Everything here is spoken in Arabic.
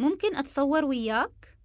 ممكن أتصور وياك؟